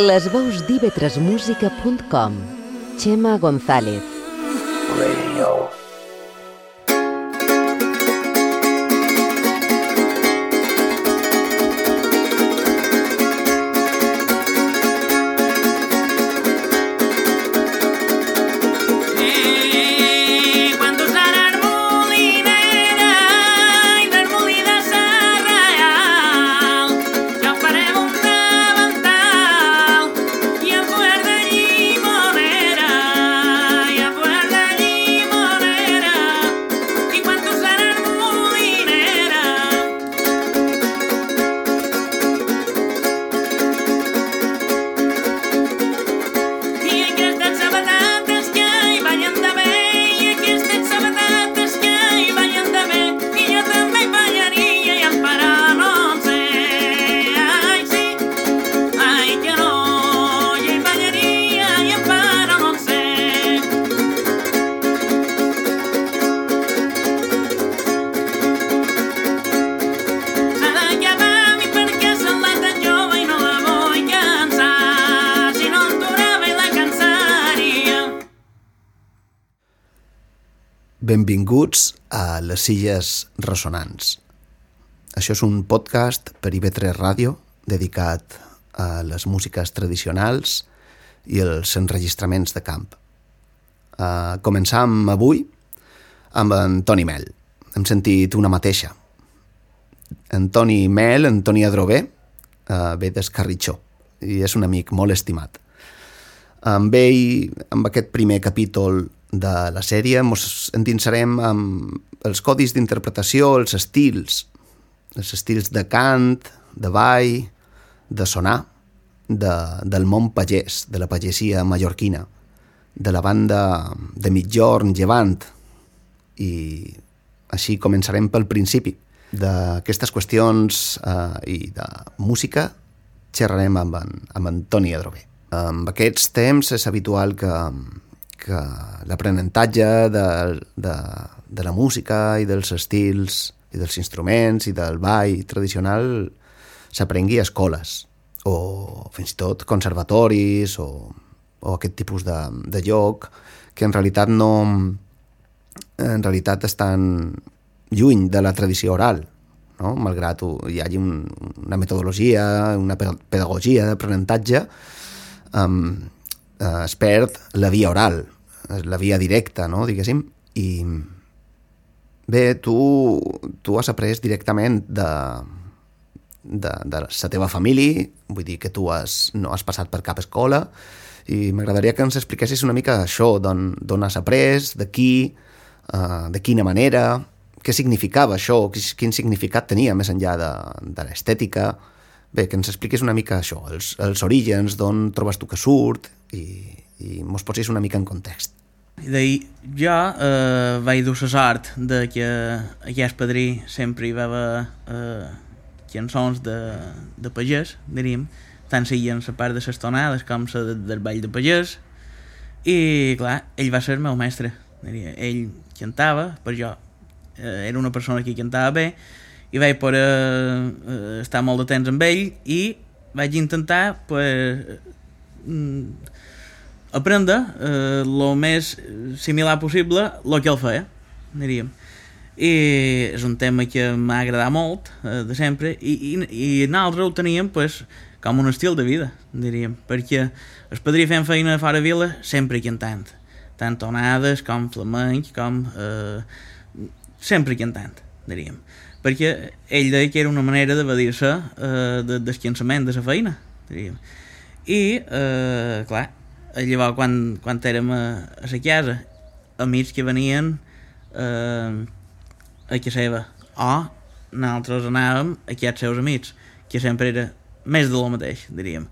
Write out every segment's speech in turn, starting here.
Les veus d'ivetresmusica.com Xema González Radio. Les Illes Ressonants. Això és un podcast per IB3 Ràdio dedicat a les músiques tradicionals i els enregistraments de camp. Uh, començam avui amb en Toni Mel. Hem sentit una mateixa. En Toni Mel, en Toni Adrover, uh, ve d'Escarritxó i és un amic molt estimat. Amb ell, amb aquest primer capítol de la sèrie, ens endinsarem amb els codis d'interpretació, els estils, els estils de cant, de ball, de sonar, de, del món pagès, de la pagesia mallorquina, de la banda de mitjorn llevant, i així començarem pel principi. D'aquestes qüestions eh, i de música xerrarem amb en, amb en Toni Adrover. Amb aquests temps és habitual que, que l'aprenentatge de, de, de la música i dels estils i dels instruments i del ball tradicional s'aprengui a escoles o fins i tot conservatoris o, o aquest tipus de, de lloc que en realitat no en realitat estan lluny de la tradició oral no? malgrat hi hagi un, una metodologia, una pe- pedagogia d'aprenentatge um, eh, es perd la via oral, eh, la via directa, no? diguéssim, i bé, tu, tu has après directament de, de, de la teva família, vull dir que tu has, no has passat per cap escola, i m'agradaria que ens expliquessis una mica això, d'on has après, de qui, uh, de quina manera, què significava això, quin significat tenia més enllà de, de l'estètica. Bé, que ens expliquis una mica això, els, els orígens, d'on trobes tu que surt, i, i mos posis una mica en context. D'ahir jo eh, vaig dur la sort de que aquest padrí sempre hi va haver eh, cançons de, de pagès, diríem, tant siguin la part de les tonades com la de, del ball de pagès, i clar, ell va ser el meu mestre, diria. ell cantava, per jo eh, era una persona que cantava bé, i vaig poder eh, estar molt de temps amb ell i vaig intentar pues, mm, aprendre eh, lo més similar possible el que ell feia, diríem. I és un tema que m'ha agradat molt, eh, de sempre, i, i, i nosaltres ho teníem pues, com un estil de vida, diríem, perquè el padrí fent feina fora vila sempre cantant, tant tonades com flamenc, com... Eh, sempre cantant, diríem. Perquè ell deia que era una manera d'evadir-se eh, de, del de la feina, diríem. I, eh, clar, llavors quan, quan érem a, a la casa, amics que venien eh, a casa seva, o nosaltres anàvem a aquests seus amics, que sempre era més de lo mateix, diríem.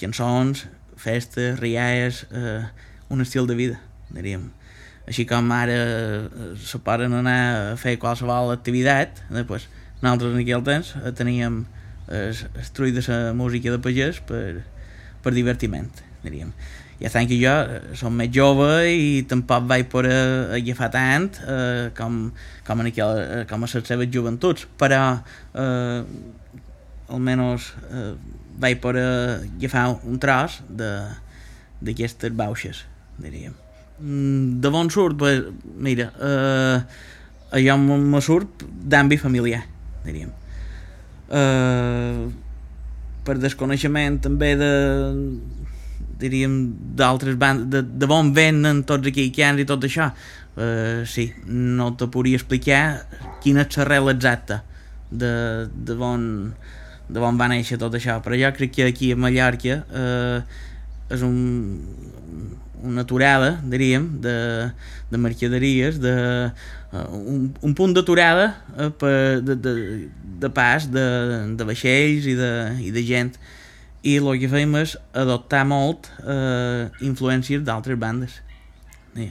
Cançons, festes, rialles, eh, un estil de vida, diríem. Així com ara eh, se poden anar a fer qualsevol activitat, eh, pues, nosaltres en aquell temps eh, teníem el, el trull de la música de pagès per, per divertiment, diríem. Ja tant que jo eh, som més jove i tampoc vaig poder agafar tant eh, com, com, en aquell, eh, com a les seves joventuts, però eh, almenys eh, vaig per agafar un tros d'aquestes bauxes, diríem. Mm, de on surt? Pues, mira, eh, allò me surt d'àmbit familiar, diríem. Eh, per desconeixement també de diríem d'altres bandes de, de on venen tots aquells cans i tot això. Uh, sí, no te podria explicar quina és l'arrel exacta de, de on de on va néixer tot això però jo crec que aquí a Mallorca uh, és un, una aturada, diríem, de, de mercaderies, de, uh, un, un punt d'aturada uh, de, de, de pas de, de vaixells i de, i de gent i el que fem és adoptar molt eh, influències d'altres bandes sí.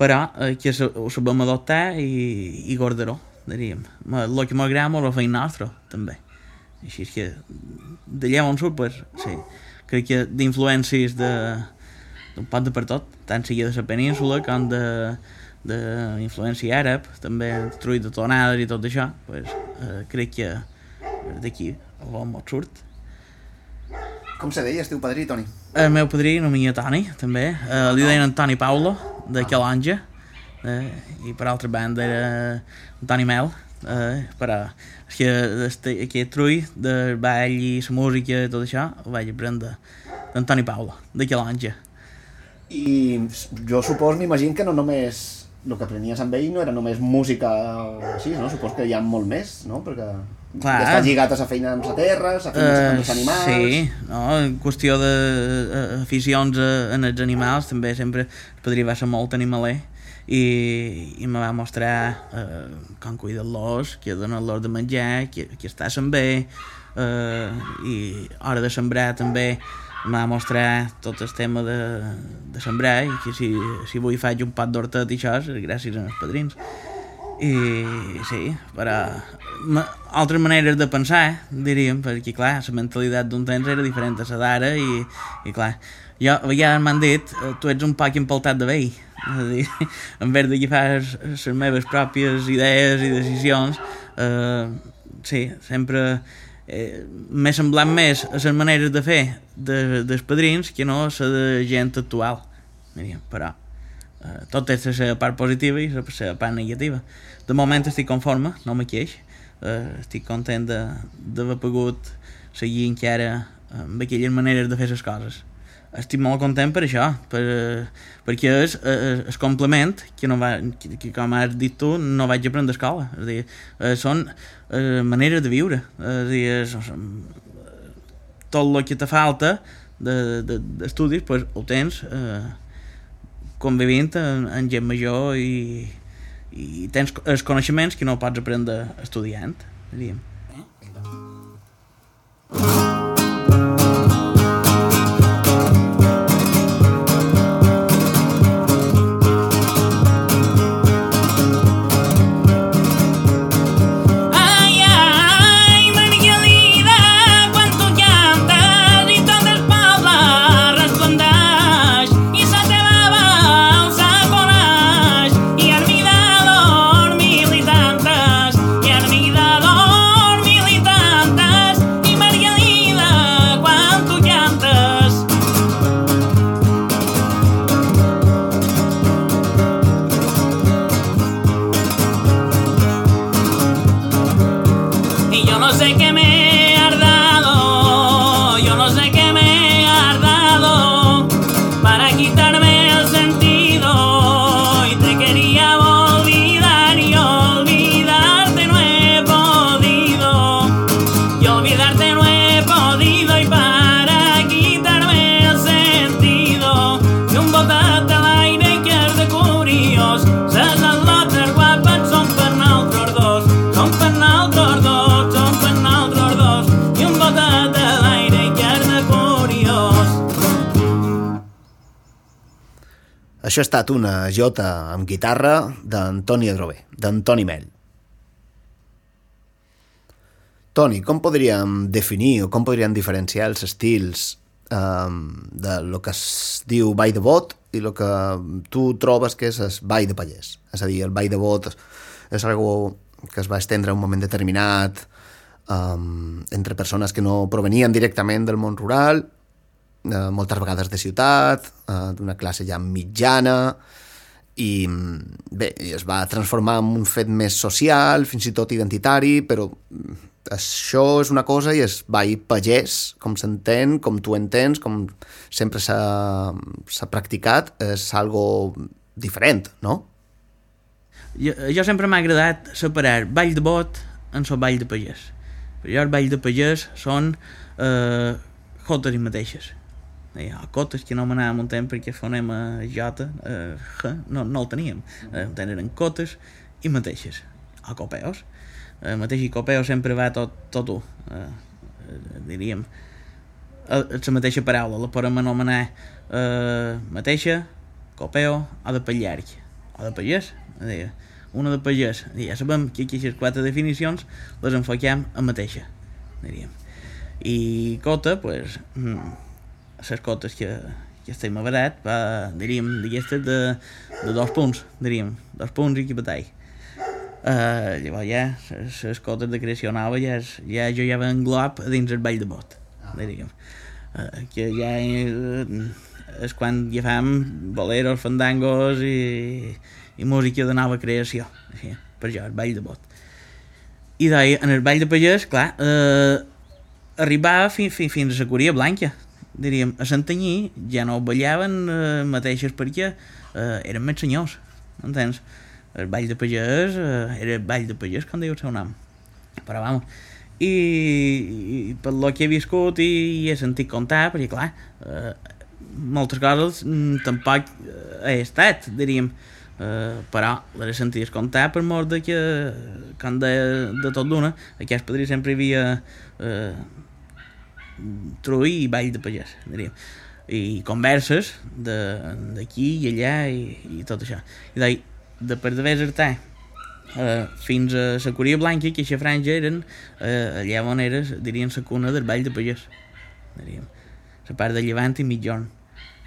però eh, que ho sabem adoptar i, i guardaró diríem el que m'agrada molt ho feim nostre també així que d'allà on surt pues, sí. crec que d'influències de d'un pot de per tot tant sigui de la península com de d'influència àrab també trull de tonades i tot això pues, eh, crec que d'aquí on surt com se deia el teu padrí, Toni? El meu padrí nomia Toni, també. Uh, li deien Antoni Paulo, de ah. Calonja. Uh, I per altra banda era Antoni Mel. Uh, però és que este, aquest trull del ball i la música i tot això ho vaig aprendre d'Antoni Paulo, de Calonja. I jo supos, m'imagino que no només el que aprenies amb ell no era només música així, no? Supos que hi ha molt més, no? Perquè Clar. està lligat a la feina amb la terra, la feina uh, amb els animals... Sí, no? en qüestió d'aficions en els animals també sempre el padrí va ser molt animaler i, i me va mostrar uh, com cuidar los que donar los de menjar, que, que està bé uh, i hora de sembrar també m'ha mostrar tot el tema de, de sembrar i que si, si avui faig un pat d'hortet i això és gràcies als padrins. I sí, però ma, altres maneres de pensar, eh, diríem, perquè clar, la mentalitat d'un temps era diferent a la d'ara i, i clar, jo a vegades m'han dit eh, tu ets un poc empaltat de vell és a dir, en vez d'agafar les meves pròpies idees i decisions eh, sí, sempre eh, m'he semblat més a les maneres de fer de, dels padrins que no a la de gent actual. Diríem, però eh, tot té la part positiva i la part negativa. De moment estic conforme, no me queix. Eh, estic content d'haver pogut seguir encara amb aquelles maneres de fer les coses. Estic molt content per això, per, perquè és el complement que, no va, que, que, com has dit tu, no vaig aprendre a escola. És a dir, eh, són eh, maneres de viure. És a dir, és, tot el que te falta d'estudis, de, de, pues, ho tens eh, convivint amb, amb gent major i, i tens els coneixements que no pots aprendre estudiant, diríem. Això ha estat una jota amb guitarra d'Antoni Adrover, d'Antoni Mell. Toni, com podríem definir o com podríem diferenciar els estils um, de lo que es diu ball de bot i el que tu trobes que és el ball de pallès? És a dir, el ball de bot és algo que es va estendre en un moment determinat um, entre persones que no provenien directament del món rural, uh, moltes vegades de ciutat, uh, d'una classe ja mitjana, i bé, es va transformar en un fet més social, fins i tot identitari, però això és una cosa i és ball pagès, com s'entén, com tu entens, com sempre s'ha practicat, és algo diferent, no? Jo, jo sempre m'ha agradat separar ball de bot en el ball de pagès. Per jo el ball de pagès són eh, jotes i mateixes hi ha cotes que no m'anàvem un temps perquè fonema J, eh, G, no, no el teníem. Eh, eren cotes i mateixes, a copeos. Eh, mateix i copeo sempre va tot, tot un, eh, diríem. Eh, la mateixa paraula, la podem anomenar eh, mateixa, copeo, o de pallarg, o de pagès, deia. Una de pagès, ja sabem que aquestes quatre definicions les enfoquem a mateixa, diríem. I cota, pues, mm, les cotes que, que estem a barat, va, diríem, d'aquestes de, de dos punts, diríem, dos punts i que batall. Uh, llavors ja, les cotes de creació nova ja, ja jo ja englob dins el ball de bot, diríem. Uh, que ja uh, és quan ja fem boleros, fandangos i, i música de nova creació, així, per jo, el ball de bot. I d'ahir, en el ball de pagès, clar, eh, arribava fi, fi, fins a la Coria Blanca, diríem, a Santanyí ja no ballaven eh, mateixes perquè eh, eren més senyors, entens? El ball de pagès eh, era el ball de pagès, com diu el seu nom. Però, vamos, i, i per lo que he viscut i, i he sentit contar, perquè, clar, eh, moltes coses mm, tampoc he estat, diríem, eh, però les he sentit contar per mort de que, com de, de tot d'una, aquest padrí sempre hi havia eh, trull i ball de pagès, diríem. I converses d'aquí i allà i, i tot això. I de per d'haver Artà eh, fins a la Coria Blanca, que aquesta franja eren eh, allà on eres, dirien la cuna del ball de pagès, diríem. La part de llevant i mitjorn.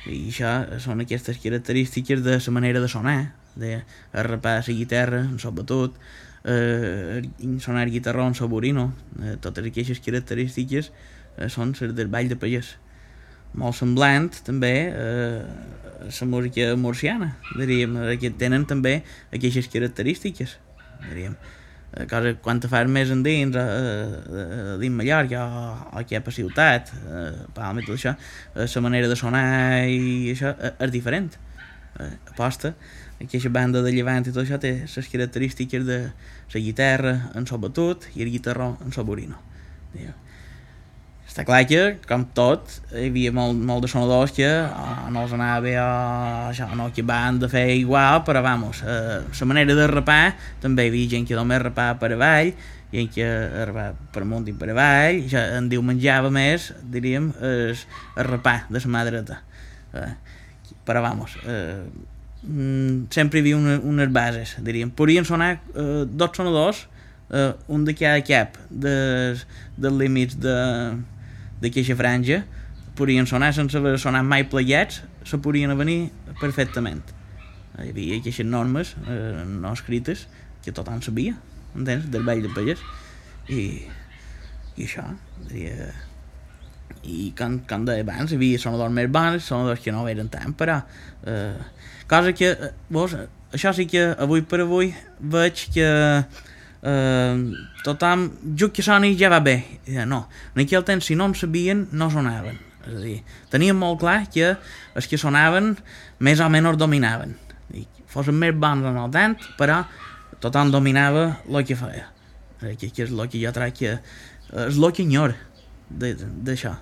I això són aquestes característiques de la manera de sonar, de arrapar la guitarra, sobretot, eh, sonar guitarró saborino, eh, totes aquestes característiques eh, són les del Ball de Pagès. Molt semblant també eh, la música murciana, diríem, eh, que tenen també aquestes característiques, diríem. Eh, cosa quan te fas més endins a, a, a dins Mallorca o, o aquí a la ciutat eh, tot això eh, la manera de sonar i això eh, és diferent eh, aposta aquesta banda de llevant i tot això té les característiques de la guitarra en so batut i el guitarró en so diguem està clar que, com tot, hi havia molt, molt de sonadors que oh, no els anava bé o això, no, que van de fer igual, però vamos, eh, manera de rapar, també hi havia gent que només rapava per avall, gent que rapava per amunt i per avall, ja en diu menjava més, diríem, és el rapar de la mà dreta. Eh, però vamos, eh, mm, sempre hi havia una, unes bases, diríem. Podrien sonar eh, dos sonadors, eh, un de cada cap dels, dels límits de, d'aquesta franja podrien sonar sense haver sonat mai plegats, se podrien venir perfectament. Hi havia aquestes normes eh, no escrites que tothom sabia, entens, del ball de pagès. I, i això, diria... I com, com deia abans, hi havia sonadors més bons, sonadors que no eren tant, però... Eh, cosa que, eh, vos, això sí que avui per avui veig que eh, tothom, jo que soni ja va bé. I, no, en aquell temps si no en sabien no sonaven. És a dir, tenien molt clar que els que sonaven més o menys dominaven. I fossin més bons o no tant, però tothom dominava el que feia. Que, que és el que jo trec que és el que enyor d'això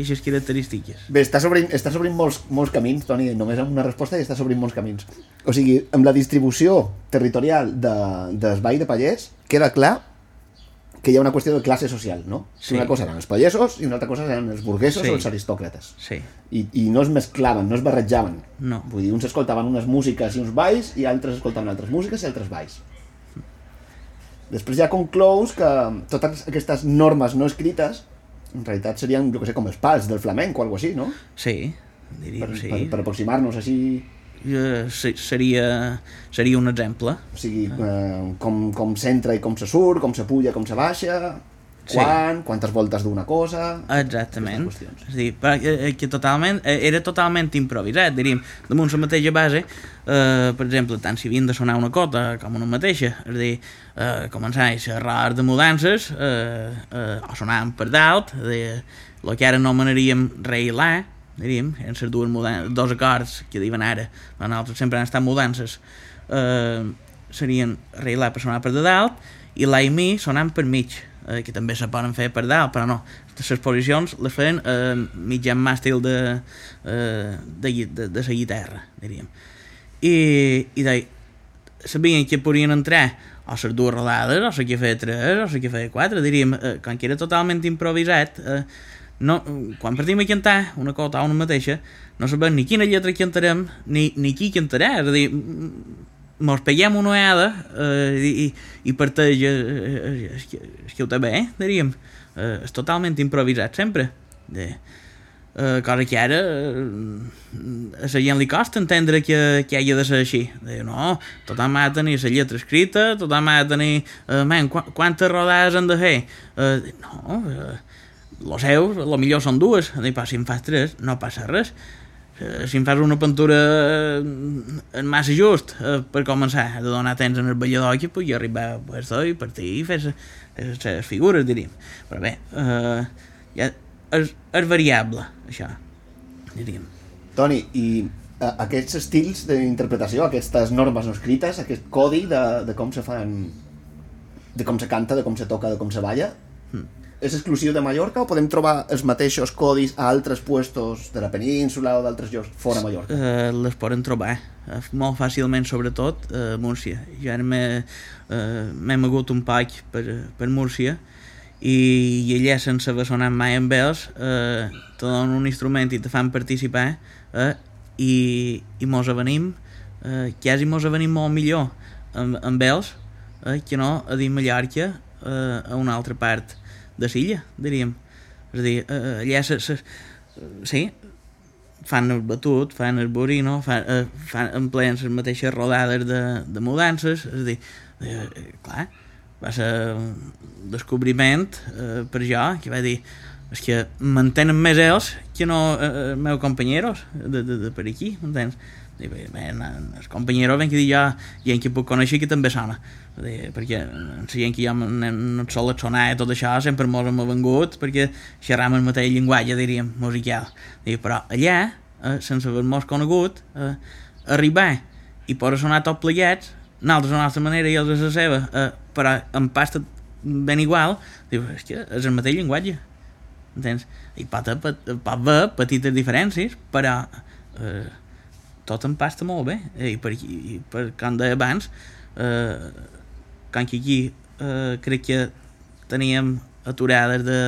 aquestes característiques. Bé, està obrint, està obrint molts, molts camins, Toni, només amb una resposta i està obrint molts camins. O sigui, amb la distribució territorial de, Vall de Pallès, queda clar que hi ha una qüestió de classe social, no? Sí. Una cosa eren els pallesos i una altra cosa eren els burguesos sí. o els aristòcrates. Sí. I, I no es mesclaven, no es barrejaven. No. Vull dir, uns escoltaven unes músiques i uns balls i altres escoltaven altres músiques i altres balls. Després ja conclous que totes aquestes normes no escrites en realitat serien, jo que sé, com els pals del flamenc o alguna així, no? Sí, diríem, per, sí. Per, per aproximar-nos així... Uh, seria, seria un exemple. O sigui, uh, com, com s'entra i com se surt, com se puja, com se baixa... Sí. quan, quantes voltes d'una cosa... Exactament. És a dir, però, eh, que totalment, eh, era totalment improvisat, diríem, damunt la mateixa base, eh, per exemple, tant si havien de sonar una cota com una mateixa, és a dir, eh, començar a xerrar de mudances, eh, eh, o sonaven per dalt, dir, el que ara anomenaríem rei i la, diríem, en les dues mudan dos acords que diuen ara, però nosaltres sempre han estat mudances, eh, serien rei i la per sonar per de dalt, i la i mi sonant per mig, eh, que també se poden fer per dalt, però no, les posicions les feien eh, mitjan màstil de, eh, de, de, de la guitarra, diríem. I, i deia, sabien que podien entrar o les dues rodades, o la que feia tres, o la que feia quatre, diríem, eh, com que era totalment improvisat, eh, no, quan partim a cantar una cota o una mateixa, no sabem ni quina lletra cantarem, ni, ni qui cantarà, és a dir, mos peguem una oada eh, i, i, parteix eh, eh, té bé, diríem. Eh, és totalment improvisat sempre. De, eh, cosa que ara eh, a la gent li costa entendre que, que hagi de ser així. De, no, tothom ha de tenir la lletra escrita tothom ha de tenir eh, man, qu quantes rodades han de fer? Eh, no, eh, lo seu, lo millor són dues. Si en fas tres no passa res. Eh, si em fas una pintura eh, en massa just eh, per començar, de donar temps en el ballador que pugui arribar a puesto i partir i fer les figures, diríem. Però bé, eh, ja és, és variable, això, diríem. Toni, i eh, aquests estils d'interpretació, aquestes normes no escrites, aquest codi de, de com se fan de com se canta, de com se toca, de com se balla és exclusiu de Mallorca o podem trobar els mateixos codis a altres puestos de la península o d'altres llocs fora Mallorca? Eh, les poden trobar eh, molt fàcilment, sobretot a Múrcia. Jo ara m'he eh, mogut un poc per, per Múrcia i, i allà sense haver sonat mai amb ells eh, te donen un instrument i te fan participar eh, i, i mos avenim eh, quasi mos avenim molt millor amb, amb ells eh, que no a dir Mallorca eh, a una altra part de l'illa, diríem. És a dir, eh, allà se, se, sí, fan el batut, fan el burino, fan, eh, fan, empleen les mateixes rodades de, de mudances, és a dir, eh, eh, clar, va ser un descobriment eh, per jo, que va dir, és que mantenen més ells que no eh, els meus companyeros de, de, de per aquí, m'entens? I bé, bé, els companyeros ven que dir jo, gent que puc conèixer que també sona, dir, perquè la gent que jo no, no sol sonar i tot això sempre mos hem vengut perquè xerram el mateix llenguatge, diríem, musical. Dir, però allà, eh, sense haver-nos conegut, eh, arribar i poder sonar tot plegats, nosaltres a la nostra manera i ells a la seva, eh, però en pasta ben igual, diu, és que és el mateix llenguatge. Entens? I pot, pot, haver petites diferències, però eh, tot em pasta molt bé. I per, i per com deia abans, eh, com que aquí eh, crec que teníem aturades de,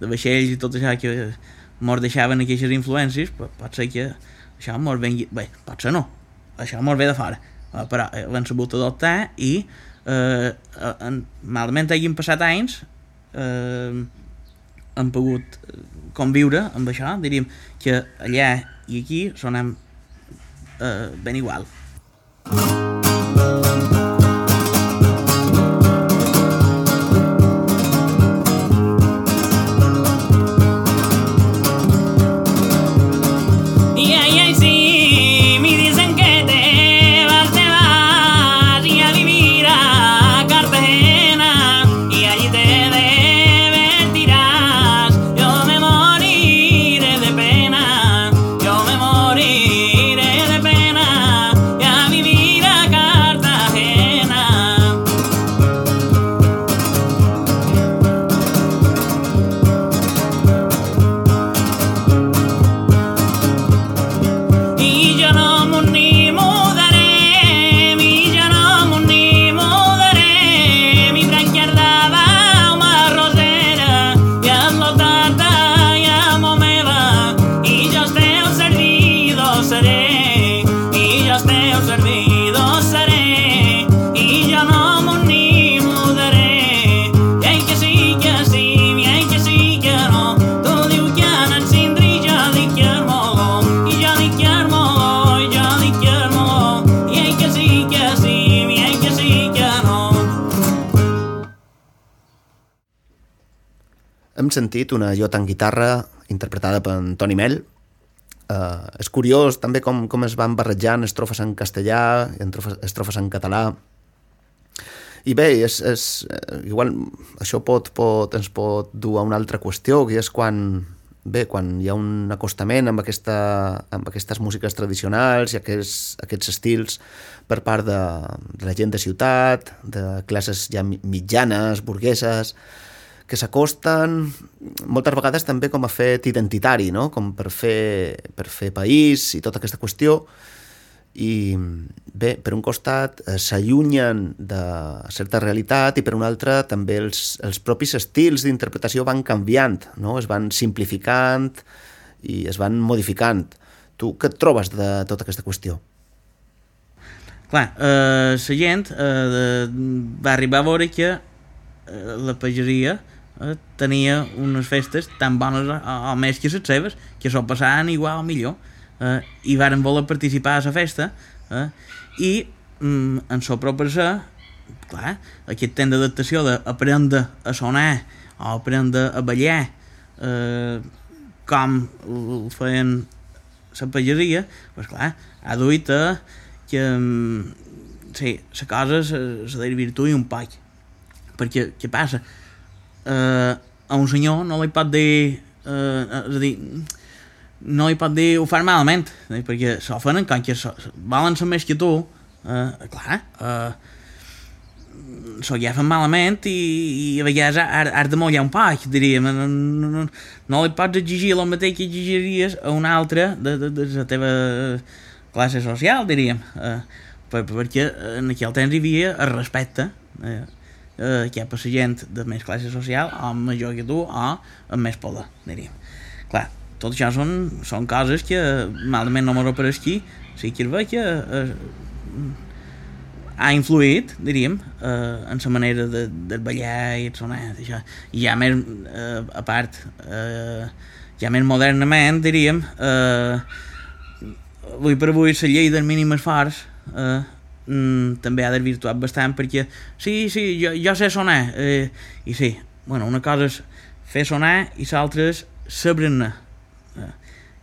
de vaixells i tot això que mos deixaven aquestes influències, pot, pot ser que això mos vengui... Bé, pot ser no, això mos ve de fora, eh, però eh, l'han sabut adoptar i eh, en, malament hagin passat anys eh, hem pogut conviure amb això, diríem que allà i aquí sonem eh, ben igual. Y sentit una jota en guitarra interpretada per Toni Mell. Uh, és curiós també com, com es van barrejant estrofes en castellà i estrofes, estrofes en català. I bé, és, és, eh, igual això pot, pot, ens pot dur a una altra qüestió, que és quan, bé, quan hi ha un acostament amb, aquesta, amb aquestes músiques tradicionals i aquests, aquests estils per part de, de la gent de ciutat, de classes ja mitjanes, burgueses, que s'acosten moltes vegades també com a fet identitari, no? com per fer, per fer país i tota aquesta qüestió. I bé, per un costat eh, s'allunyen de certa realitat i per un altre també els, els propis estils d'interpretació van canviant, no? es van simplificant i es van modificant. Tu què et trobes de tota aquesta qüestió? Clar, eh, la gent eh, va arribar a veure que eh, la pageria eh, tenia unes festes tan bones o, o més que les seves, que s'ho passaven igual o millor, eh, i varen voler participar a la festa, eh, i mm, en so per ser, clar, aquest temps d'adaptació d'aprendre a sonar o aprendre a ballar eh, com ho feien la pageria, pues clar, ha duit a que mm, sí, la cosa se, se desvirtui un poc. Perquè què passa? Eh, a un senyor no li pot dir eh, és a dir no li pot dir ho fan malament eh, perquè s'ofenen quan que so, volen ser més que tu eh, clar eh, s'ho agafen malament i, i a vegades has, has de mollar un poc diríem. No, no, no, no li pots exigir el mateix que exigiries a un altre de, de, de la teva classe social diríem eh, per, perquè en aquell temps hi havia el respecte eh, eh, cap a la gent de més classe social o major que tu o amb més poder, diríem. Clar, tot això són, són coses que malament no m'ho per aquí, sí que és que eh, ha influït, diríem, eh, en la manera de, de ballar i sonar, això. I ja més, eh, a part, eh, ja més modernament, diríem, eh, avui per avui la llei del mínim esforç eh, mm, també ha desvirtuat bastant perquè sí, sí, jo, jo sé sonar eh, i sí, bueno, una cosa és fer sonar i l'altra és saber-ne. Eh,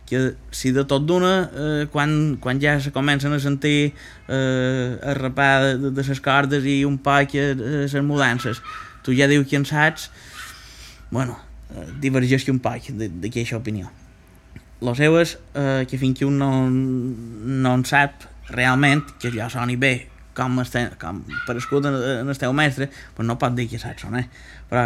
que si de tot d'una eh, quan, quan ja se comencen a sentir eh, a rapar de, de les cordes i un poc eh, les mudances tu ja dius que en saps bueno, eh, divergeix un poc d'aquesta opinió. Lo seu és eh, que fins que un no, no en sap realment que ja soni bé com, este, com per escut en, en el teu mestre, pues no pot dir que saps sonar. Però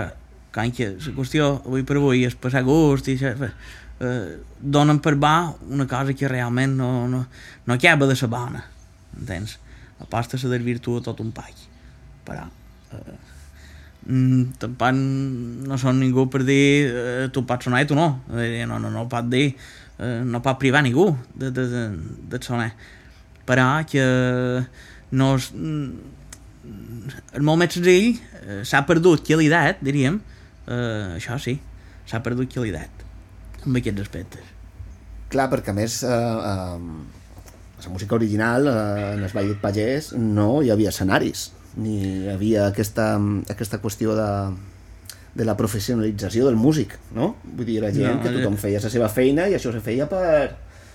quan que la qüestió avui per avui és passar gust i eh, donen per va una cosa que realment no, no, no acaba de ser bona, entens? Aposta a desvirtua tot un pack. Però eh, mm, tampoc no són ningú per dir eh, tu pots sonar i tu no. Eh, no, no, no pot dir, eh, no pot privar ningú de, de, de, de sonar però que no és, mm, molt més senzill, eh, s'ha perdut qualitat, diríem, eh, això sí, s'ha perdut qualitat amb aquests aspectes. Clar, perquè a més eh, eh, la música original eh, en el Vall Pagès no hi havia escenaris, ni hi havia aquesta, aquesta qüestió de, de la professionalització del músic, no? Vull dir, la gent no, que tothom feia la seva feina i això se feia per,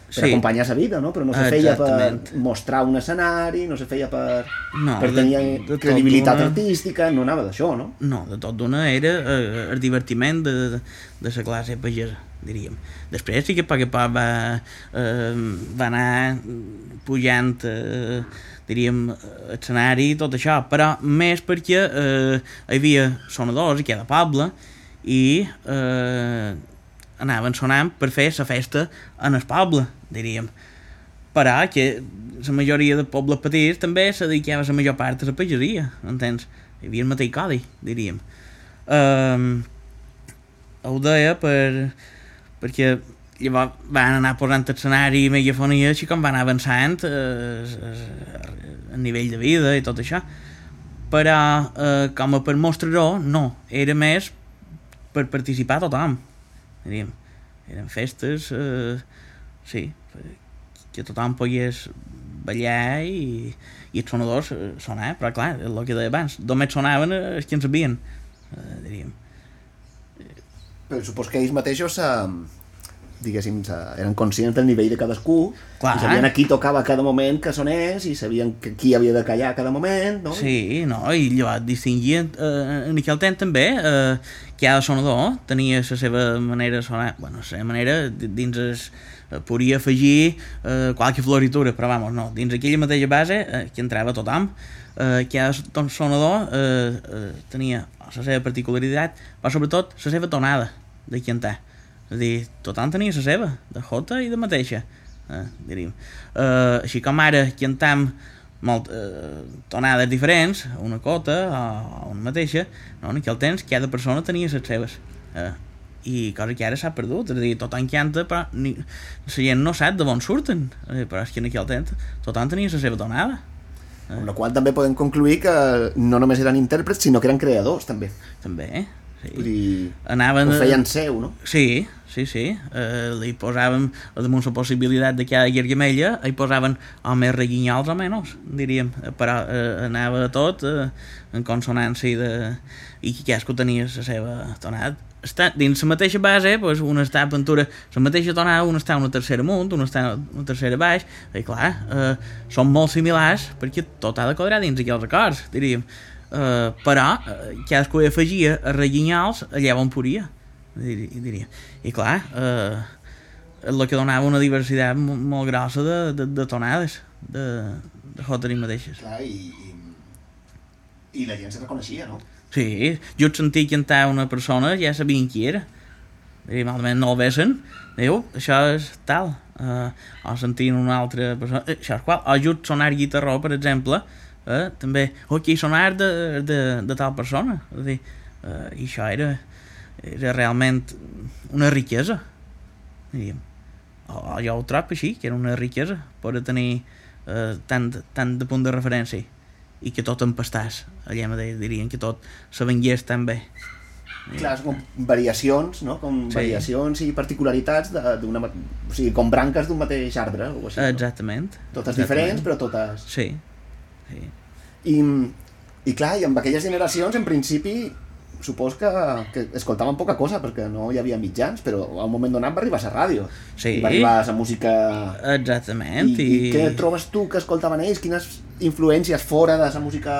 per sí. acompanyar la vida, no? Però no se feia per mostrar un escenari, no se feia per, no, per tenir de, de credibilitat artística, no anava d'això, no? No, de tot d'una era eh, el divertiment de, de, de la classe pagesa, diríem. Després sí que a poc a poc va, eh, va anar pujant, eh, diríem, escenari i tot això, però més perquè eh, hi havia sonadors aquí a la Pobla i eh, anaven sonant per fer la festa en el poble, diríem. Però que la majoria de pobles petits també se dedicava la major part a la pageria, entens? Hi havia el mateix codi, diríem. Um, ho deia per, perquè llavors van anar posant escenari i megafonia així com van anar avançant eh, a nivell de vida i tot això però eh, com a per mostrar-ho no, era més per participar tothom diríem. Eren festes, eh, sí, que tothom pogués ballar i, i els sonadors eh, sonar, però clar, el que deia abans, només sonaven els que en sabien, eh, diríem. Però supos que ells mateixos eh, diguéssim, eren conscients del nivell de cadascú Clar. i sabien a qui tocava cada moment que sonés i sabien que qui havia de callar cada moment, no? Sí, no, i llavors distingien eh, en aquell temps també eh, cada sonador tenia la seva manera de sonar, bueno, la seva manera di- dins es, eh, podia afegir eh, qualque floritura, però vamos, no, dins aquella mateixa base eh, que entrava tothom eh, cada ton- sonador eh, eh, tenia la seva particularitat però sobretot la seva tonada de cantar és a dir, tothom tenia la seva de jota i de mateixa eh, diríem eh, així com ara cantam molt, eh, tonades diferents, una cota o una mateixa, no? en aquell temps cada persona tenia les seves eh, i cosa que ara s'ha perdut, és a dir, tothom canta però ni, la gent no sap de on surten. Eh, però és que en aquell temps tothom tenia la seva tonada. Amb la qual també podem concluir que no només eren intèrprets, sinó que eren creadors, també. també sí. Vull dir, anaven ho feien seu, no? Sí, sí, sí. Eh, li posàvem, damunt la possibilitat de cada guergamella, hi posaven o més reguinyols o menys, diríem. Però eh, anava tot eh, en consonància de... i cadascú tenia la seva tonada. Està, dins la mateixa base, pues, una està a pintura, la mateixa tonada, una està una tercera amunt, una està una tercera baix, i clar, eh, són molt similars perquè tot ha de quadrar dins aquells acords, diríem. Uh, però uh, cadascú hi afegia a reguinyols allà on podia diria, diria. i clar uh, el que donava una diversitat mo- molt grossa de, de, de tonades de, de joteries mateixes. Clar, i, i, i la gent se reconeixia, no? sí, jo et sentia cantar una persona ja sabien qui era. I malament no el vesen diu, això és tal. Uh, o sentint una altra persona eh, això és qual, o just sonar guitarró per exemple eh, també, o aquí sonar de, de, de tal persona és a dir, uh, i això era era realment una riquesa diríem o, jo ho trobo així, que era una riquesa poder tenir eh, tant, tant de punt de referència i que tot empastàs allà mateix dirien que tot se vengués tan bé Clar, són com variacions, no? Com Sí. variacions i particularitats de- d'una... O sigui, com branques d'un mateix arbre, o així. no? exactament Totes exactament. diferents, però totes... sí, sí. I, I clar, i amb aquelles generacions, en principi, supos que, que escoltaven poca cosa, perquè no hi havia mitjans, però a un moment donat va arribar la ràdio. Sí. Va arribar la música... exactament I, I què trobes tu que escoltaven ells? Quines influències fora de la música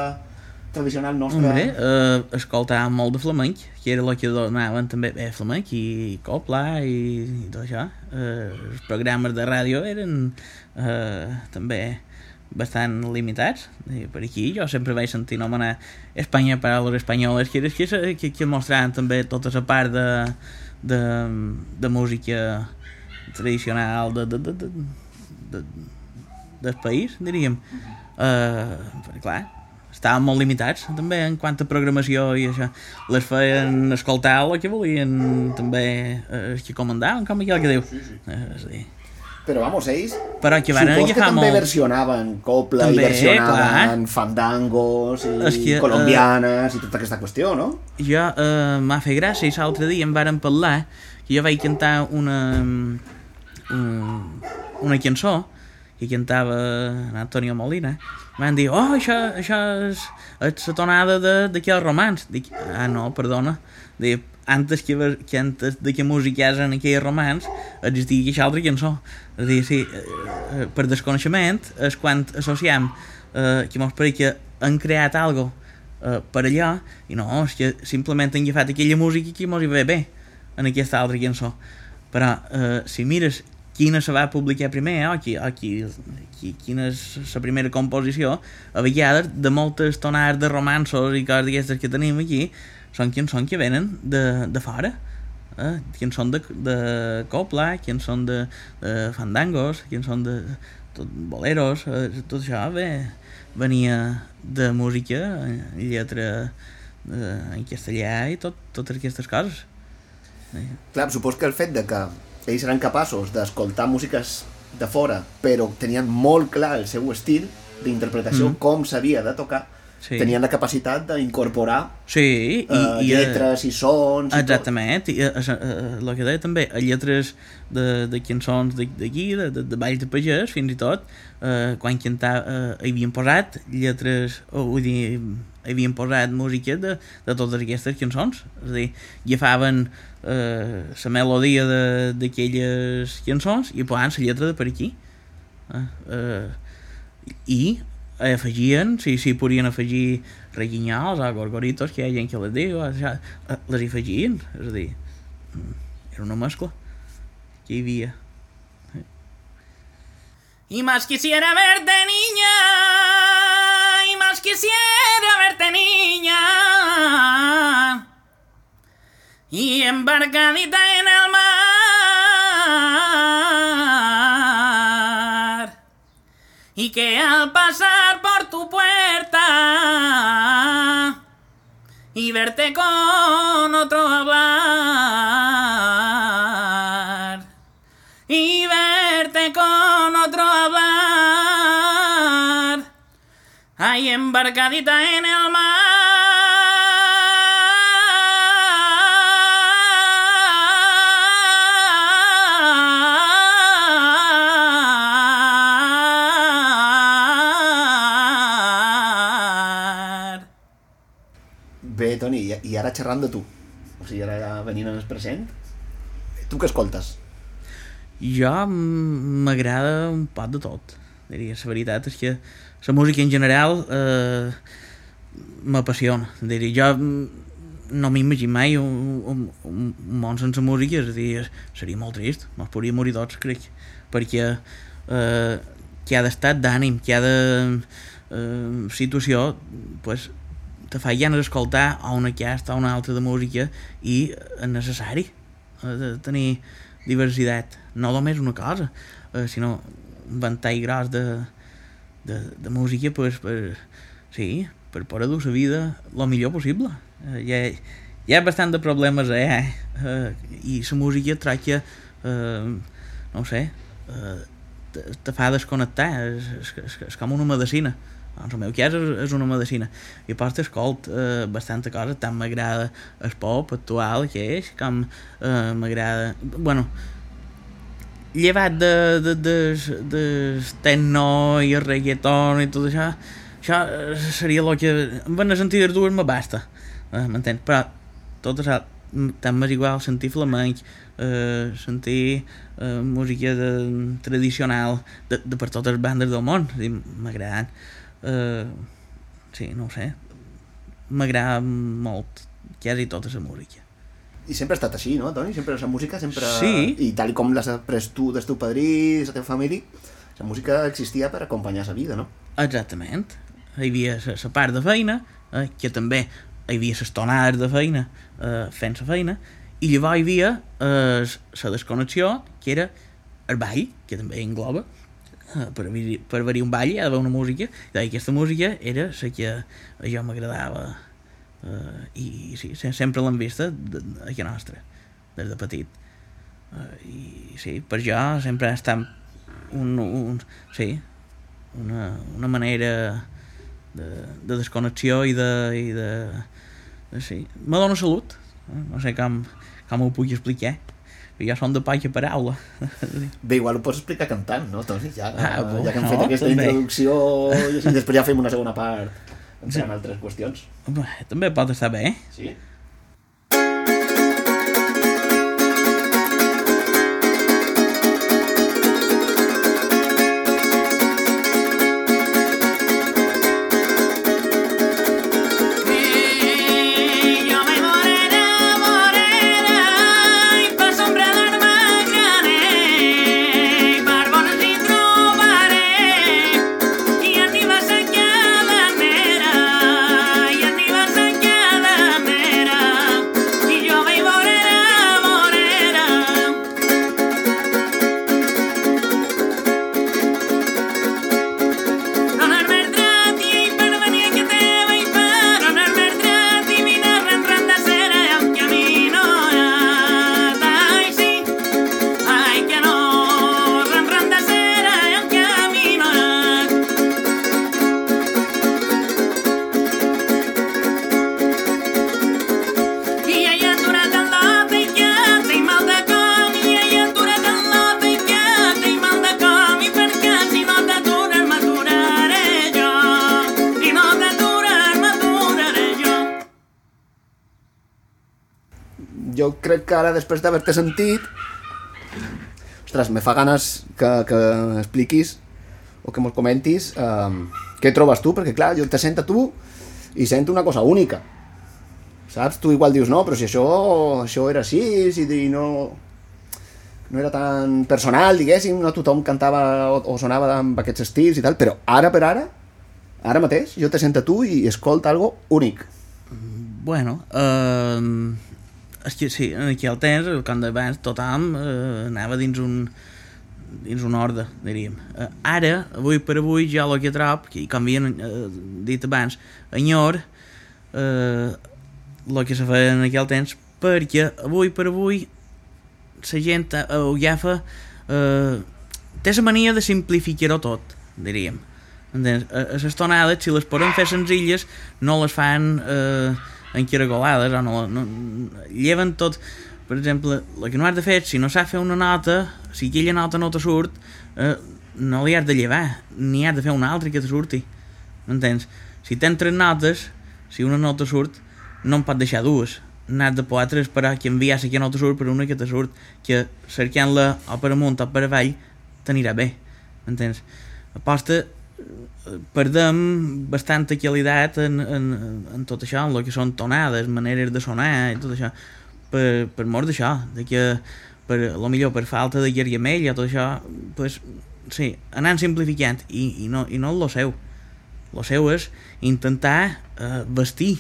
tradicional nostra? Hombre, eh, escoltàvem molt de flamenc, que era el que donaven també bé flamenc i copla i, i tot això. Eh, els programes de ràdio eren eh, també bastant limitats per aquí jo sempre vaig sentir anomenar Espanya per a los espanyoles que, que, que, que mostraven també tota la part de, de, de música tradicional de, de, de, de, de, del país, diríem. Uh, perquè, clar, estaven molt limitats també en quant a programació i això. Les feien escoltar el que volien també eh, els que comandaven, com aquell que diu. Sí, sí. Eh, és a dir, Però, vamos, ells... però que van Supos que també molt... versionaven copla També, i versionaven clar. fandangos i És que, eh, colombianes i tota aquesta qüestió, no? jo eh, m'ha fet gràcia i l'altre dia em varen parlar que jo vaig cantar una un, una cançó que cantava Antonio Molina van dir, oh, això, això és, és la tonada de, de aquell romans dic, ah no, perdona dic, antes que, que antes de que musiquessin aquell romans existia aquesta altra cançó és a dir, sí, eh, eh, per desconeixement és quan associem eh, que mos pareix que han creat algo eh, per allò i no, és que simplement han agafat aquella música que mos hi ve bé en aquesta altra cançó. Però eh, si mires quina se va publicar primer o, qui, o qui, qui, quina és la primera composició a vegades de moltes tonades de romansos i coses d'aquestes que tenim aquí són cançons que venen de, de fora eh? cançons de, de copla cançons de, de fandangos cançons de tot, boleros eh, tot això ve, venia de música en lletra eh, en castellà i tot, totes aquestes coses Clar, supos que el fet de que ells eren capaços d'escoltar músiques de fora, però tenien molt clar el seu estil d'interpretació, Mm. com s'havia de tocar, Sí. tenien la capacitat d'incorporar Sí, i, eh, i, eh, lletres i sons i Exactament, i eh, eh, el que deia també, a lletres de, de cançons de- d'aquí, de, de, de Valls de Pagès, fins i tot, eh, quan eh, hi havien posat lletres, o vull dir, havien posat música de, de totes aquestes cançons. És a dir, agafaven eh, la melodia d'aquelles cançons i posaven la lletra de per aquí. Eh, eh, I afegien, si, si podien afegir reguinyals o gorgoritos, que hi ha gent que les diu, això, eh, les hi afegien. És a dir, mm, era una mescla que hi havia. Y más quisiera verte niña, y más quisiera verte niña, y embarcadita en el y que al pasar por tu puerta, y verte con otro hablar y verte con otro hablar, ahí embarcadita en el Bé, Toni, i, ara xerrant de tu. O sigui, ara venint en el present, tu què escoltes? Jo mm, m'agrada un pot de tot, diria. La veritat és que la música en general eh, m'apassiona. Diria, jo mm, no m'imagino mai un, un, un, món sense música, és a dir, seria molt trist, mos podria morir tots, crec, perquè eh, cada estat d'ànim, cada eh, situació, pues, te fa ganes d'escoltar a una aquesta o una altra de música i és necessari eh, tenir diversitat, no només una cosa, eh, sinó un ventall gros de, de, de música pues, per, sí, per poder dur la vida el millor possible. Eh, hi, ha, hi ha bastant de problemes eh, eh, i la música tracta, eh, no sé, eh, te, te fa desconnectar, és, és, és, és com una medicina. Doncs el meu cas és, és una medicina. I a part escolt eh, bastanta cosa, tant m'agrada el pop actual que és, com eh, m'agrada... Bueno, llevat de, de, de, de techno i el reggaeton i tot això, això seria el que... Anar a sentir les dues me basta, eh, m'entens? Però tot això, tant m'és igual sentir flamenc, eh, sentir eh, música de, tradicional de, de per totes les bandes del món, m'agraden. Eh, sí, no ho sé, m'agrada molt quasi tota la música. I sempre ha estat així, no, Toni? Sempre la música, sempre... Sí. I tal com l'has après tu del teu padrí, la teva família, la música existia per acompanyar la vida, no? Exactament. Hi havia la part de feina, eh, que també hi havia les tonades de feina eh, fent la feina, i llavors hi havia eh, la desconnexió, que era el ball, que també engloba, eh, per, haver, per haver-hi un ball hi ha d'haver una música, i aquesta música era la que jo m'agradava, eh, i sí, se- sempre l'hem vista de, de, a casa nostra, des de petit. Uh, I sí, per jo sempre ha estat un, un, sí, una, una manera de, de desconnexió i de, i de, de sí. me dona salut eh? no sé com, com ho puc explicar jo som de poca paraula Bé, igual ho pots explicar cantant, no, Toni? Ja, Ah, bo, ja que hem no, fet aquesta també. introducció i després ja fem una segona part entrant en altres qüestions. Bé, també pot estar bé Sí? Després d'haver-te sentit, ostres, me fa ganes que, que expliquis o que mos comentis um, què trobes tu, perquè clar, jo te sento tu i sento una cosa única. Saps? Tu igual dius, no, però si això, això era així, si no, no era tan personal, diguéssim, no tothom cantava o, o sonava amb aquests estils i tal, però ara per ara, ara mateix, jo te sento tu i escolta algo únic. Bueno, eh, que sí, aquí al temps, camp d'abans, tothom eh, anava dins un dins una ordre, diríem. Eh, ara, avui per avui, ja el que trob, que com havien eh, dit abans, enyor eh, el que se feia en aquell temps, perquè avui per avui la gent eh, ho agafa eh, té la mania de simplificar-ho tot, diríem. Entens? Les tonades, si les podem fer senzilles, no les fan eh, encaragolades o no, no, lleven tot per exemple, el que no has de fer si no sap fer una nota, si aquella nota no te surt eh, no li has de llevar ni has de fer una altra que te surti m'entens? Si tens tres notes si una no te surt no en pot deixar dues n'has de poder esperar que enviar la que no te surt per una que te surt que cercant-la o per amunt o per avall t'anirà bé m'entens? aposta perdem bastanta qualitat en, en, en tot això, en el que són tonades, maneres de sonar i tot això, per, per mort d'això, de que per, lo millor per falta de llargamell i tot això, pues, sí, anant simplificant i, i, no, i no lo seu. Lo seu és intentar eh, vestir,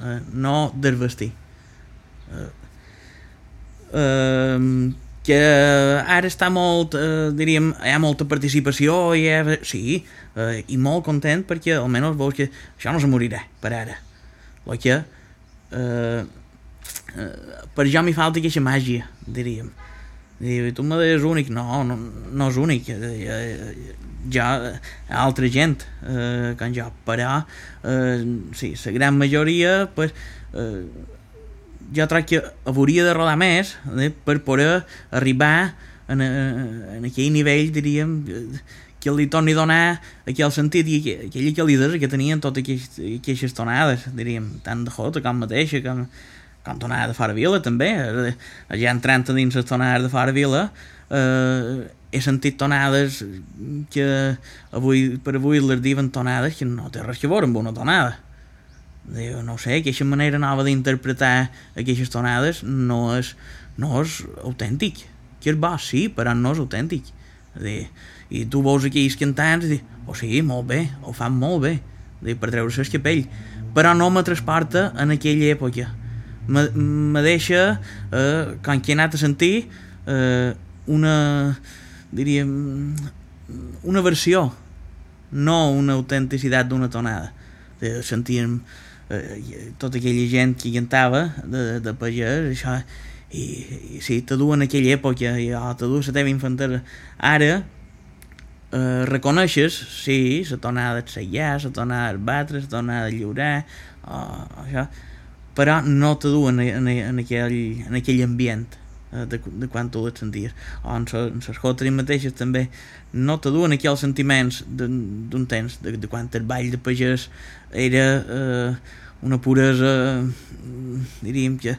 eh, no desvestir. Eh, eh, que ara està molt, eh, diríem, hi ha molta participació i ha, sí, eh, i molt content perquè almenys veus que això no se morirà per ara. El que eh, eh, per jo m'hi falta aquesta màgia, diríem. Diu, tu me deies únic, no, no, no és únic, eh, ja hi ha altra gent eh, com jo, però eh, sí, la gran majoria pues, eh, jo crec que hauria de rodar més eh, per poder arribar en, eh, en aquell nivell, diríem, que li torni a donar aquell sentit i aquella calidesa que tenien totes aquestes tonades, diríem, tant de jota com mateixa, com, com tonada de fora vila també, ja entrant a dins les tonades de fora vila, eh, he sentit tonades que avui per avui les diuen tonades que no té res a veure amb una tonada Diu, no sé, aquesta manera nova d'interpretar aquestes tonades no és, no és autèntic. Que és bo, sí, però no és autèntic. Diu, I tu veus aquells cantants i dius, oh sí, molt bé, ho fan molt bé, diu, per treure-se el capell. Però no me transporta en aquella època. Me, me deixa, eh, quan que he anat a sentir, eh, una, diríem, una versió, no una autenticitat d'una tonada. Sentíem eh, tota aquella gent que cantava de, de pagès, això, i, i sí, te duen en aquella època, i oh, te duen la teva infantesa. Ara, eh, reconeixes, sí, la tonada de sellar, la tonada de batre, la tonada de lliurar, oh, això, però no te duen en, en, en, aquell, en aquell ambient eh, de, de quan tu les senties o en, en les jotres mateixes també no te duen aquí els sentiments d'un temps de, de quan el ball de pagès era eh, una puresa diríem que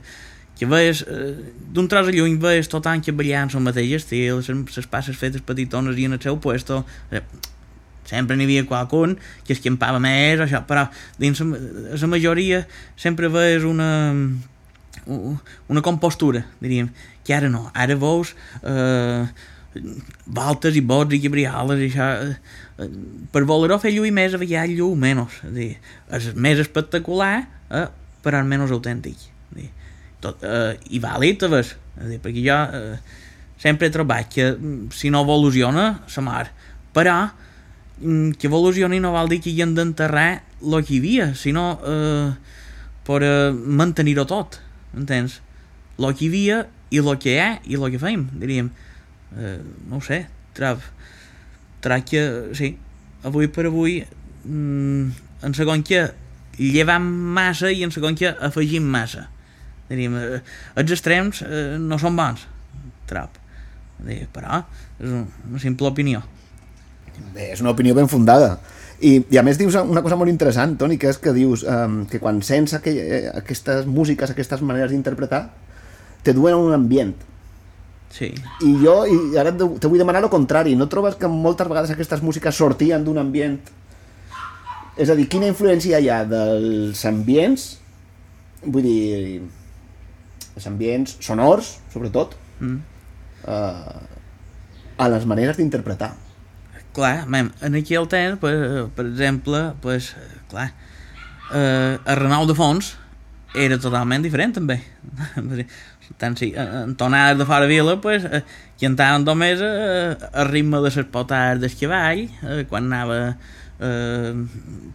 que veies, eh, d'un tros a lluny veies tot any que ballant el mateix estil, les passes fetes petitones i en el seu puesto eh, sempre n'hi havia qualcun que escampava més això, però dins la majoria sempre veies una una compostura, diríem, que ara no, ara veus eh, voltes i bots i cabrioles i això eh, per voler-ho fer lluir més a vegades lluir menys dir, és més espectacular eh, però és menys autèntic dir, tot, eh, i vàlid a dir, perquè jo eh, sempre he trobat que mm, si no evoluciona sa mar. Però mm, que evolucioni no vol dir que hi hem d'enterrar el que hi havia sinó eh, per eh, mantenir-ho tot entens? el que hi havia i el que hi ha i el que fem diríem. Eh, no ho sé, trob, que, sí, avui per avui, mm, en segon que llevam massa i en segon que afegim massa. Diríem, eh, els extrems eh, no són bons, trob. Dir, però és una simple opinió. Bé, és una opinió ben fundada. I, I a més dius una cosa molt interessant, Toni, que és que dius um, que quan sents aquell, eh, aquestes músiques, aquestes maneres d'interpretar, te duen a un ambient. Sí. I jo i ara te vull demanar el contrari. No trobes que moltes vegades aquestes músiques sortien d'un ambient? És a dir, quina influència hi ha dels ambients, vull dir, els ambients sonors, sobretot, Mm. eh, a les maneres d'interpretar. Clar, mem, en aquell temps, per, per exemple, pues, clar, eh, el Renault de fons era totalment diferent també. Tant si en tonades de fora vila, pues, eh, cantaven només eh, el ritme de les potades del cavall, eh, quan anava, eh,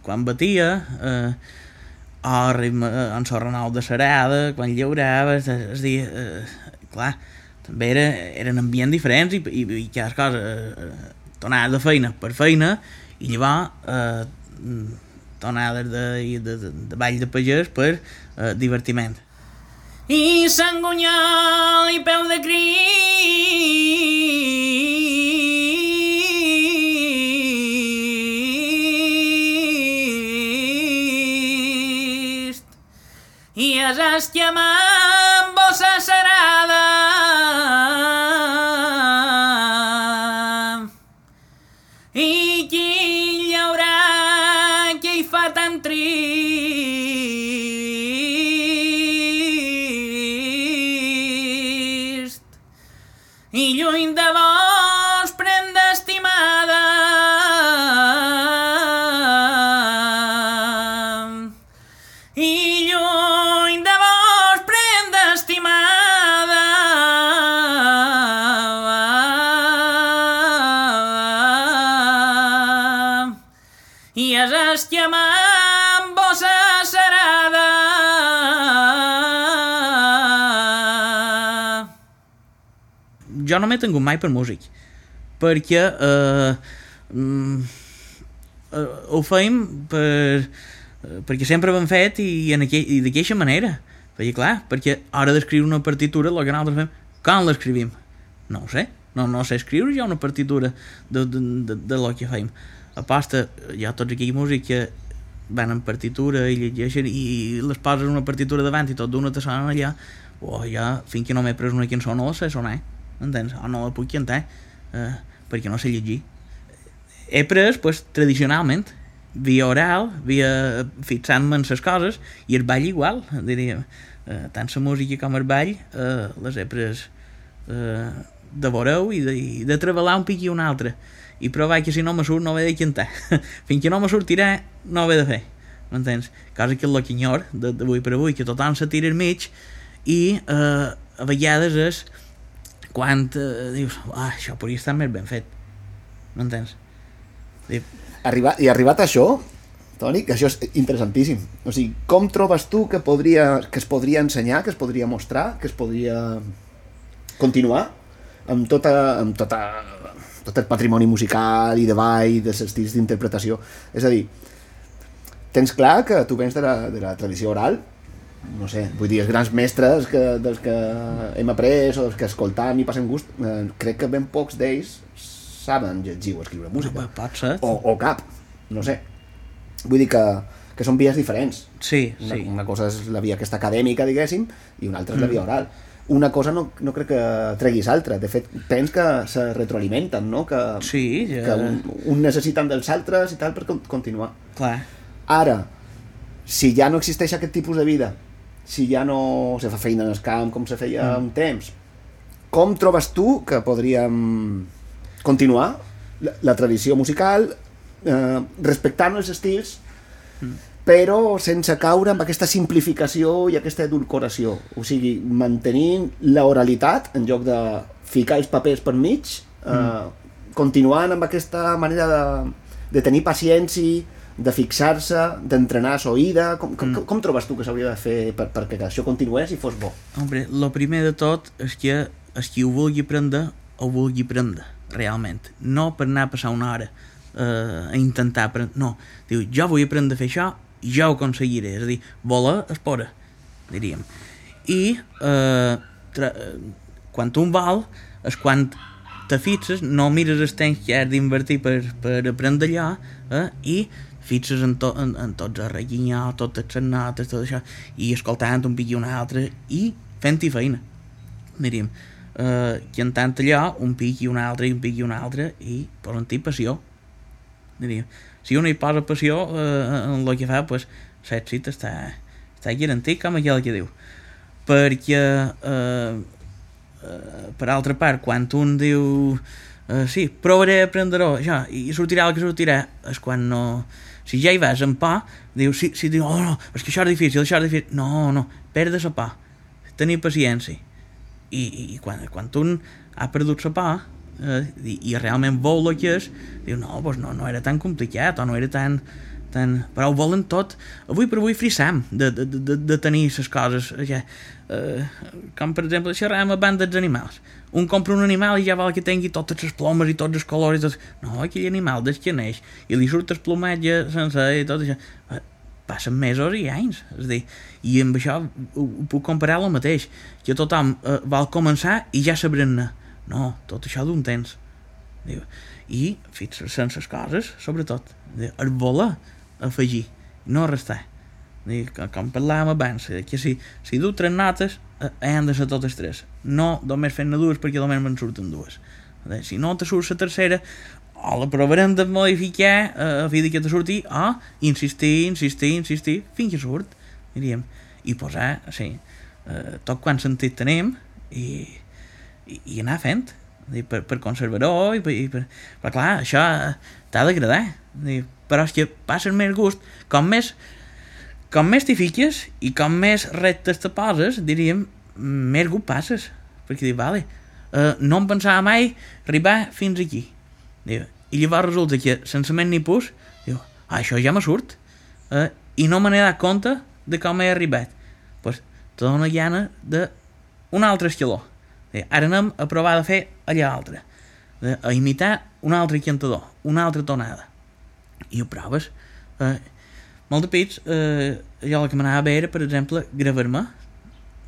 quan batia, eh, o el ritme eh, en el Renault de Sarada, quan llaurava, és, és dir, eh, clar, també era, eren ambients diferents i, i, i cada cosa, eh, tonades de feina per feina, i llavors eh, tonades de, de, de, de ball de pagès per eh, divertiment. I Sant Gunyol i peu de Crist. I es esquema amb bossa Jo no m'he tingut mai per músic, perquè eh, mm, eh, ho feim per, eh, perquè sempre ho hem fet i, en aquell, i d'aquesta manera. Perquè clar, perquè a l'hora d'escriure una partitura, el que nosaltres fem, com l'escrivim? No ho sé, no, no sé escriure ja una partitura de, de, de, de lo que fem. A pasta, hi ha tots aquells músics que van en partitura i llegeixen i les poses una partitura davant i tot d'una te sonen allà o ja, fins que no m'he pres una cançó no la sé sonar, entens? O no la puc cantar eh, perquè no sé llegir. He pres, pues, tradicionalment via oral, via fixant-me en les coses i el ball igual, diríem eh, tant la música com el ball eh, les he pres eh, de veureu i de, i de treballar un pic i un altre. I provar que si no me surt no he de cantar. Fins que no me sortirà no he de fer. M'entens? Cosa que és el que enyor d'avui per avui, que tothom se tira al mig i eh, a vegades és quan eh, dius, ah, això podria estar més ben fet m'entens? I, Arriba, I arribat a això, Toni, que això és interessantíssim. O sigui, com trobes tu que, podria, que es podria ensenyar, que es podria mostrar, que es podria continuar amb, tota, amb tota, tot el patrimoni musical i de ball, dels estils d'interpretació? És a dir, tens clar que tu vens de la, de la tradició oral, no sé, vull dir, els grans mestres que, dels que hem après o dels que escoltam i passem gust, eh, crec que ben pocs d'ells saben llegir o escriure música. pot ser. O, o cap, no sé. Vull dir que, que són vies diferents. Sí, Una, sí. una cosa és la via aquesta acadèmica, diguéssim, i una altra és la via oral. Una cosa no, no crec que treguis altra. De fet, pens que se retroalimenten, no? Que, Sí, ja... que un, un necessiten dels altres i tal per con- continuar. Clar. Ara, si ja no existeix aquest tipus de vida, si ja no se fa feina en el camp com se feia mm. un temps, com trobes tu que podríem continuar la, la tradició musical eh, respectant els estils mm. però sense caure amb aquesta simplificació i aquesta edulcoració o sigui, mantenint l'oralitat en lloc de ficar els papers per mig eh, mm. continuant amb aquesta manera de, de tenir paciència de fixar-se, d'entrenar l'oïda com, com, mm. com trobes tu que s'hauria de fer per, perquè això continués i fos bo? Hombre, lo primer de tot és que és qui ho vulgui prendre, ho vulgui prendre, realment. No per anar a passar una hora eh, a intentar aprendre. No, diu, jo vull aprendre a fer això jo ho aconseguiré. És a dir, voler es pora, diríem. I eh, tra eh, quan un vol és quan te fixes, no mires el temps que has d'invertir per, per aprendre allò eh, i fixes en, to, en, en tots els reguinyals, totes les notes, tot això, i escoltant un pic i un altre, i fent-hi feina. diríem, eh, que en tant allò, un pic i un altre, i un pic i un altre, i posen-hi passió. Diríem, si un hi posa passió eh, en el que fa, pues, l'èxit està, està garantit, com aquell que diu. Perquè, eh, eh, per altra part, quan un diu eh, sí, provaré a aprendre-ho, això, i sortirà el que sortirà, és quan no... Si ja hi vas amb pa, diu, si, si diu, oh no, és que això és difícil, això és difícil... No, no, perdes la pa, tenir paciència. I, i, quan, quan un ha perdut la pa, eh, i, i realment vol el que és, diu, no, doncs no, no era tan complicat, o no era tan, tan... però ho volen tot. Avui per avui frissam de, de, de, de tenir les coses ja, eh, com per exemple xerràvem a bandes d'animals un compra un animal i ja vol que tingui totes les plomes i tots els colors i tot. no, aquell animal des que neix i li surt el plomatge sense i tot això eh, passen mesos i anys és dir, i amb això ho, ho puc comparar el mateix que tothom eh, vol començar i ja sabrem-ne no, tot això d'un temps Diu, i fixar sense les coses sobretot Diu, el voler afegir, no restar. Dic, com parlàvem abans, que si, si du tres notes, han de ser totes tres. No només fent-ne dues perquè només me'n surten dues. Si no te surt la tercera, o la provarem de modificar a fi que te surti, o insistir, insistir, insistir, fins que surt, diríem. I posar, sí, eh, tot quan sentit tenim i, i, i anar fent per, per conservar-ho i, per, i per, però clar, això t'ha d'agradar però és que passen més gust com més com més t'hi fiques i com més reptes te poses diríem, més gust passes. Perquè dius, vale, uh, no em pensava mai arribar fins aquí. Diu, i llavors resulta que sense més ni pus diu, ah, això ja me surt uh, i no me n'he dat compte de com he arribat. Pues, te dona gana de un altre escaló Diu, ara anem a provar de fer allà altre. A imitar un altre cantador una altra tonada. I ho proves eh, molt de pits eh, jo el que m'anava a veure per exemple gravar-me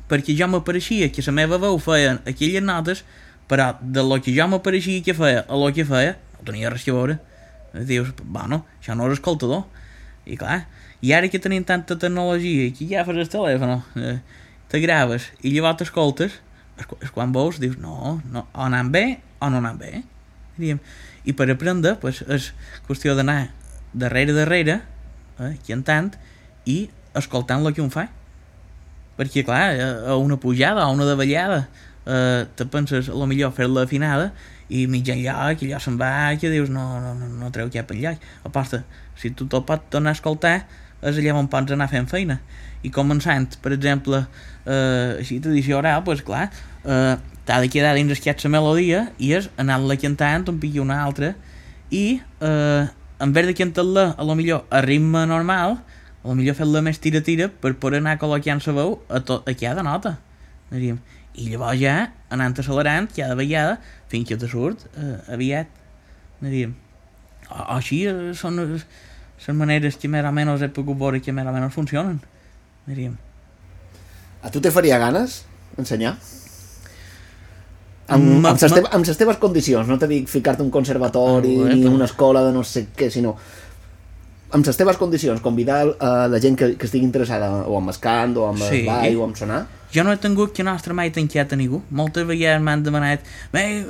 perquè jo m'apareixia que la meva veu feia aquelles notes però de lo que jo m'apareixia que feia a lo que feia no tenia res a veure dius, bueno, això no és escoltador i clar, i ara que tenim tanta tecnologia i que ja fas el telèfon eh, te graves i llavors t'escoltes és, quan veus, dius, no, no o anant bé o no anant bé diríem. i per aprendre pues, és qüestió d'anar darrere darrere eh, i en tant i escoltant el que un fa. Perquè clar, a una pujada o una davallada eh, te penses a lo millor fer-la afinada i mig enllà, que allò se'n va que dius no, no, no, no treu cap enllà aposta, si tu te'l pots tornar a escoltar és allà on pots anar fent feina. I començant, per exemple eh, així tradició oral, doncs pues, clar eh, t'ha de quedar dins aquesta melodia i és anar-la cantant un pic i una altra i eh, en vez de cantar-la a lo millor a ritme normal a lo millor fer-la més tira-tira per poder anar col·loquiant la veu a, tot, a cada nota diríem. i llavors ja anant accelerant cada vegada fins que te surt eh, aviat diríem. o, o així eh, són les, les maneres que més o menys he pogut veure que més o menys funcionen diríem. A tu te faria ganes ensenyar? Amb, Ma- amb, les teves, amb les teves condicions, no te dic ficar-te un conservatori Ah, ni una escola de no sé què, sinó amb les teves condicions, convidar a la gent que, que estigui interessada o amb el cant, o amb Sí. ball, o amb sonar, Jo no he tingut que nostre mai tancat a ningú. Moltes vegades m'han demanat eh,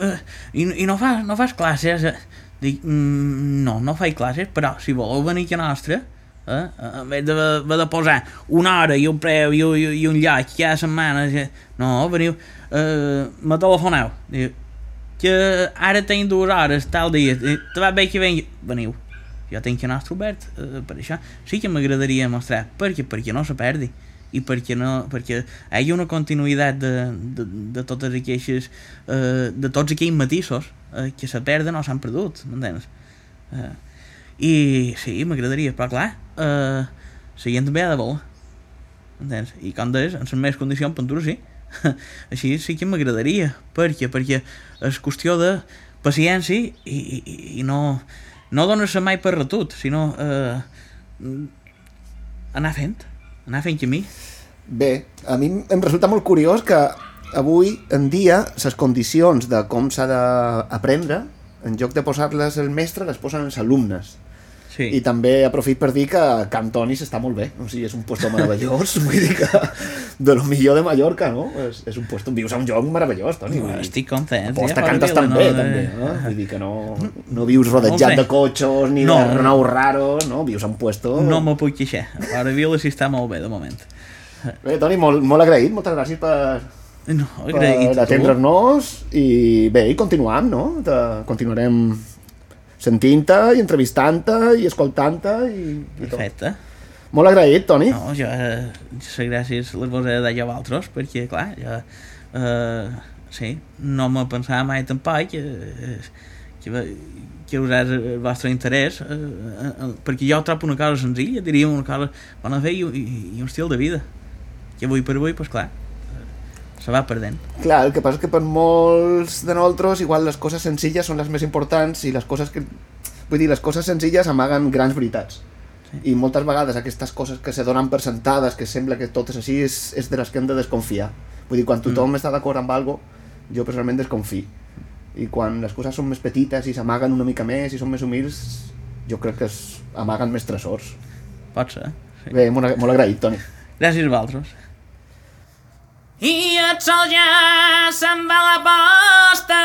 i, i no, fas, no fas classes? Eh? Dic, mm, no, no faig classes, però si voleu venir a nostra, eh, en vez de, de, de posar una hora i un preu i, i, i un lloc cada setmana, eh, no, veniu, eh, me telefoneu. Diu, que ara tinc dues hores, tal dia, eh, te va bé que vengui? Veniu. Jo tinc que nostre obert eh, per això. Sí que m'agradaria mostrar, perquè, perquè no se perdi i perquè, no, perquè hi ha una continuïtat de, de, de totes aquelles eh, de tots aquells matisos eh, que se perden o s'han perdut m'entens? Eh, i sí, m'agradaria, però clar eh, també ha de voler entens? i com deies, en les meves condicions pintura sí així sí que m'agradaria. Perquè, perquè és qüestió de paciència i, i, i no no donar-se mai per retut sinó eh, anar fent anar fent camí. Bé, a mi em resulta molt curiós que avui en dia les condicions de com s'ha d'aprendre, en lloc de posar-les el mestre, les posen els alumnes. Sí. I també aprofit per dir que Can Toni s'està molt bé. O sigui, és un puesto meravellós. vull dir que de lo millor de Mallorca, no? És, és un puesto... Vius a un lloc meravellós, Toni. dir. Estic content. Posta ja, cantes Vila, també, no, també, eh, no? Vull dir que no, no vius rodejat bé. de cotxos ni No. de renous raros, no? Vius a un puesto... No me puc queixar. Ara Vila sí està molt bé, de moment. Bé, Toni, molt, molt agraït, moltes gràcies per, No, per agraït a tu. atendre'ns i bé, i continuam, no? De, continuarem sentint-te i entrevistant-te i escoltant-te i, i tot. Perfecte. Molt agraït, Toni. No, jo, eh, les gràcies les vos he de dir a vosaltres, perquè, clar, jo, eh, sí, no me pensava mai tampoc que, eh, que, que usés el vostre interès, eh, eh, eh, perquè jo trobo una cosa senzilla, diríem una cosa bona fer i, i, i un estil de vida, que avui per avui, pues clar, eh, se va perdent. Clar, el que passa és que per molts de nosaltres igual les coses senzilles són les més importants i les coses que... Vull dir, les coses senzilles amaguen grans veritats. I moltes vegades aquestes coses que se donen per sentades, que sembla que tot és així, és, és de les que hem de desconfiar. Vull dir, quan tothom mm. està d'acord amb algo, jo personalment desconfio. I quan les coses són més petites i s'amaguen una mica més i són més humils, jo crec que es amaguen més tresors. Pot ser. Sí. Bé, molt, molt agraït, Toni. Gràcies a vosaltres. I el sol ja se'n va a la posta.